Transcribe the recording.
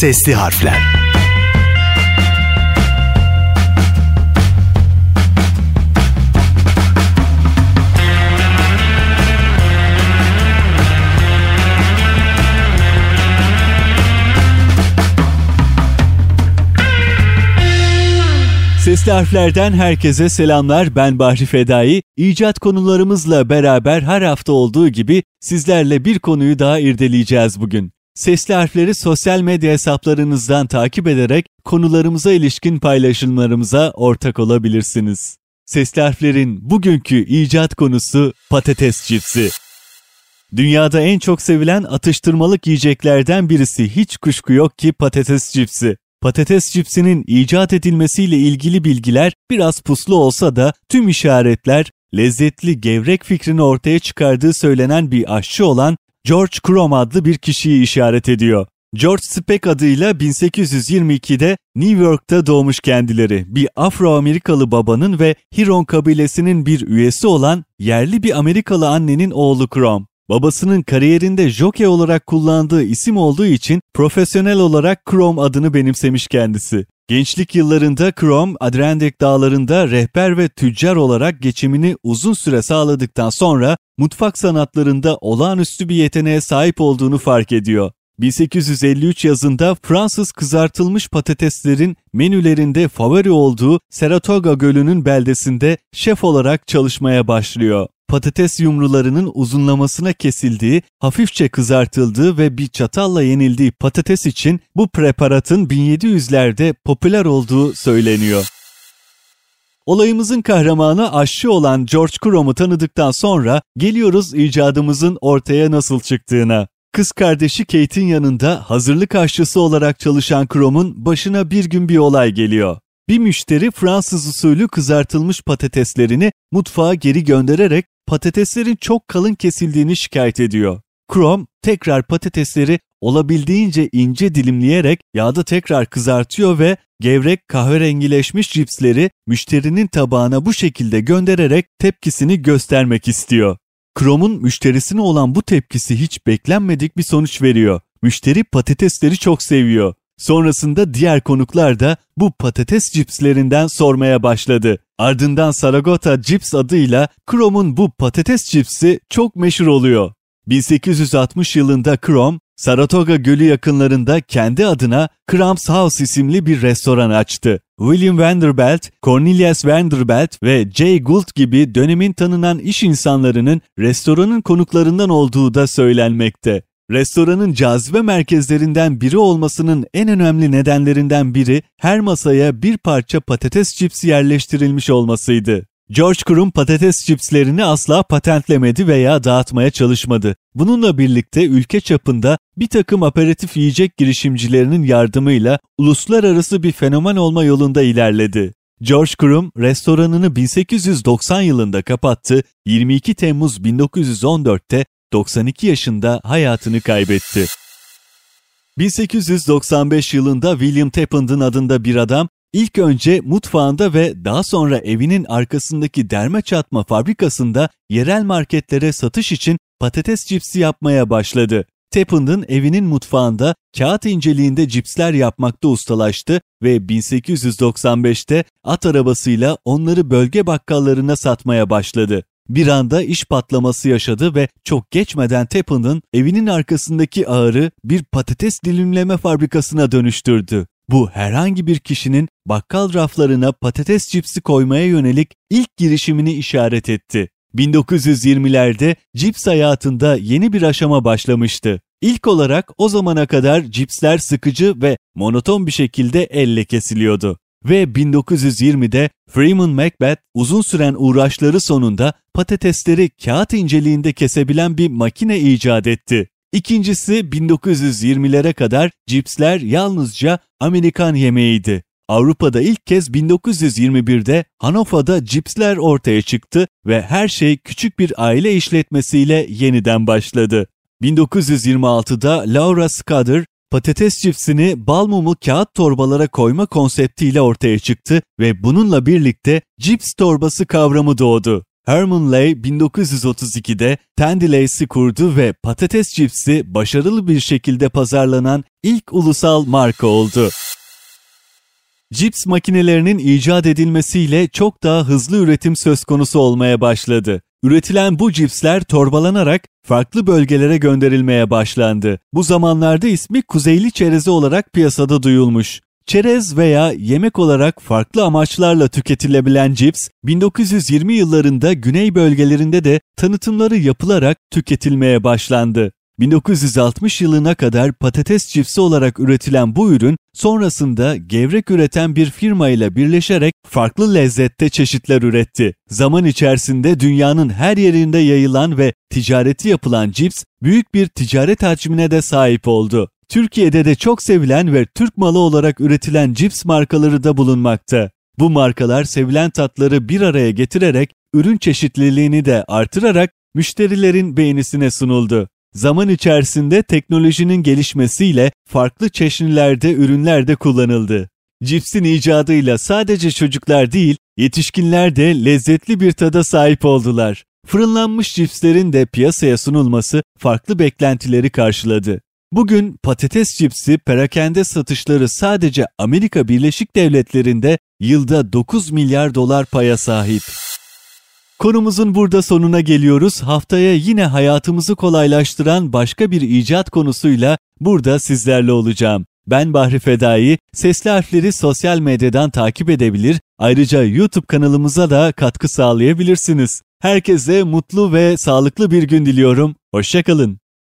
Sesli harfler. Sesli harflerden herkese selamlar. Ben Bahri Fedai. İcat konularımızla beraber her hafta olduğu gibi sizlerle bir konuyu daha irdeleyeceğiz bugün. Sesli harfleri sosyal medya hesaplarınızdan takip ederek konularımıza ilişkin paylaşımlarımıza ortak olabilirsiniz. Sesli harflerin bugünkü icat konusu patates cipsi. Dünyada en çok sevilen atıştırmalık yiyeceklerden birisi hiç kuşku yok ki patates cipsi. Patates cipsinin icat edilmesiyle ilgili bilgiler biraz puslu olsa da tüm işaretler lezzetli gevrek fikrini ortaya çıkardığı söylenen bir aşçı olan George Crumb adlı bir kişiyi işaret ediyor. George Speck adıyla 1822'de New York'ta doğmuş kendileri. Bir Afro-Amerikalı babanın ve Huron kabilesinin bir üyesi olan yerli bir Amerikalı annenin oğlu Crumb. Babasının kariyerinde jockey olarak kullandığı isim olduğu için profesyonel olarak Chrome adını benimsemiş kendisi. Gençlik yıllarında Chrome, Adirondack dağlarında rehber ve tüccar olarak geçimini uzun süre sağladıktan sonra mutfak sanatlarında olağanüstü bir yeteneğe sahip olduğunu fark ediyor. 1853 yazında Fransız kızartılmış patateslerin menülerinde favori olduğu Saratoga Gölü'nün beldesinde şef olarak çalışmaya başlıyor patates yumrularının uzunlamasına kesildiği, hafifçe kızartıldığı ve bir çatalla yenildiği patates için bu preparatın 1700'lerde popüler olduğu söyleniyor. Olayımızın kahramanı aşçı olan George Crumb'u tanıdıktan sonra geliyoruz icadımızın ortaya nasıl çıktığına. Kız kardeşi Kate'in yanında hazırlık aşçısı olarak çalışan Crumb'un başına bir gün bir olay geliyor. Bir müşteri Fransız usulü kızartılmış patateslerini mutfağa geri göndererek patateslerin çok kalın kesildiğini şikayet ediyor. Chrome tekrar patatesleri olabildiğince ince dilimleyerek yağda tekrar kızartıyor ve gevrek kahverengileşmiş cipsleri müşterinin tabağına bu şekilde göndererek tepkisini göstermek istiyor. Chrome'un müşterisine olan bu tepkisi hiç beklenmedik bir sonuç veriyor. Müşteri patatesleri çok seviyor. Sonrasında diğer konuklar da bu patates cipslerinden sormaya başladı. Ardından Saragota Cips adıyla Chrome'un bu patates cipsi çok meşhur oluyor. 1860 yılında Chrome, Saratoga Gölü yakınlarında kendi adına Crumb's House isimli bir restoran açtı. William Vanderbilt, Cornelius Vanderbilt ve Jay Gould gibi dönemin tanınan iş insanlarının restoranın konuklarından olduğu da söylenmekte. Restoranın cazibe merkezlerinden biri olmasının en önemli nedenlerinden biri her masaya bir parça patates cipsi yerleştirilmiş olmasıydı. George Crumb patates cipslerini asla patentlemedi veya dağıtmaya çalışmadı. Bununla birlikte ülke çapında bir takım aperatif yiyecek girişimcilerinin yardımıyla uluslararası bir fenomen olma yolunda ilerledi. George Crumb restoranını 1890 yılında kapattı, 22 Temmuz 1914'te 92 yaşında hayatını kaybetti. 1895 yılında William Tappan'ın adında bir adam ilk önce mutfağında ve daha sonra evinin arkasındaki derme çatma fabrikasında yerel marketlere satış için patates cipsi yapmaya başladı. Tappan'ın evinin mutfağında kağıt inceliğinde cipsler yapmakta ustalaştı ve 1895'te at arabasıyla onları bölge bakkallarına satmaya başladı. Bir anda iş patlaması yaşadı ve çok geçmeden Tappan'ın evinin arkasındaki ağırı bir patates dilimleme fabrikasına dönüştürdü. Bu herhangi bir kişinin bakkal raflarına patates cipsi koymaya yönelik ilk girişimini işaret etti. 1920'lerde cips hayatında yeni bir aşama başlamıştı. İlk olarak o zamana kadar cipsler sıkıcı ve monoton bir şekilde elle kesiliyordu ve 1920'de Freeman Macbeth uzun süren uğraşları sonunda patatesleri kağıt inceliğinde kesebilen bir makine icat etti. İkincisi 1920'lere kadar cipsler yalnızca Amerikan yemeğiydi. Avrupa'da ilk kez 1921'de Hannover'da cipsler ortaya çıktı ve her şey küçük bir aile işletmesiyle yeniden başladı. 1926'da Laura Scudder patates cipsini bal mumu kağıt torbalara koyma konseptiyle ortaya çıktı ve bununla birlikte cips torbası kavramı doğdu. Herman Lay 1932'de Tandy Lace'i kurdu ve patates cipsi başarılı bir şekilde pazarlanan ilk ulusal marka oldu. Cips makinelerinin icat edilmesiyle çok daha hızlı üretim söz konusu olmaya başladı. Üretilen bu cipsler torbalanarak farklı bölgelere gönderilmeye başlandı. Bu zamanlarda ismi Kuzeyli çerezi olarak piyasada duyulmuş. Çerez veya yemek olarak farklı amaçlarla tüketilebilen cips, 1920 yıllarında güney bölgelerinde de tanıtımları yapılarak tüketilmeye başlandı. 1960 yılına kadar patates cipsi olarak üretilen bu ürün sonrasında gevrek üreten bir firma ile birleşerek farklı lezzette çeşitler üretti. Zaman içerisinde dünyanın her yerinde yayılan ve ticareti yapılan cips büyük bir ticaret hacmine de sahip oldu. Türkiye'de de çok sevilen ve Türk malı olarak üretilen cips markaları da bulunmakta. Bu markalar sevilen tatları bir araya getirerek ürün çeşitliliğini de artırarak müşterilerin beğenisine sunuldu. Zaman içerisinde teknolojinin gelişmesiyle farklı çeşnilerde ürünler de kullanıldı. Cipsin icadıyla sadece çocuklar değil, yetişkinler de lezzetli bir tada sahip oldular. Fırınlanmış cipslerin de piyasaya sunulması farklı beklentileri karşıladı. Bugün patates cipsi perakende satışları sadece Amerika Birleşik Devletleri'nde yılda 9 milyar dolar paya sahip. Konumuzun burada sonuna geliyoruz. Haftaya yine hayatımızı kolaylaştıran başka bir icat konusuyla burada sizlerle olacağım. Ben Bahri Fedai, sesli harfleri sosyal medyadan takip edebilir, ayrıca YouTube kanalımıza da katkı sağlayabilirsiniz. Herkese mutlu ve sağlıklı bir gün diliyorum. Hoşçakalın.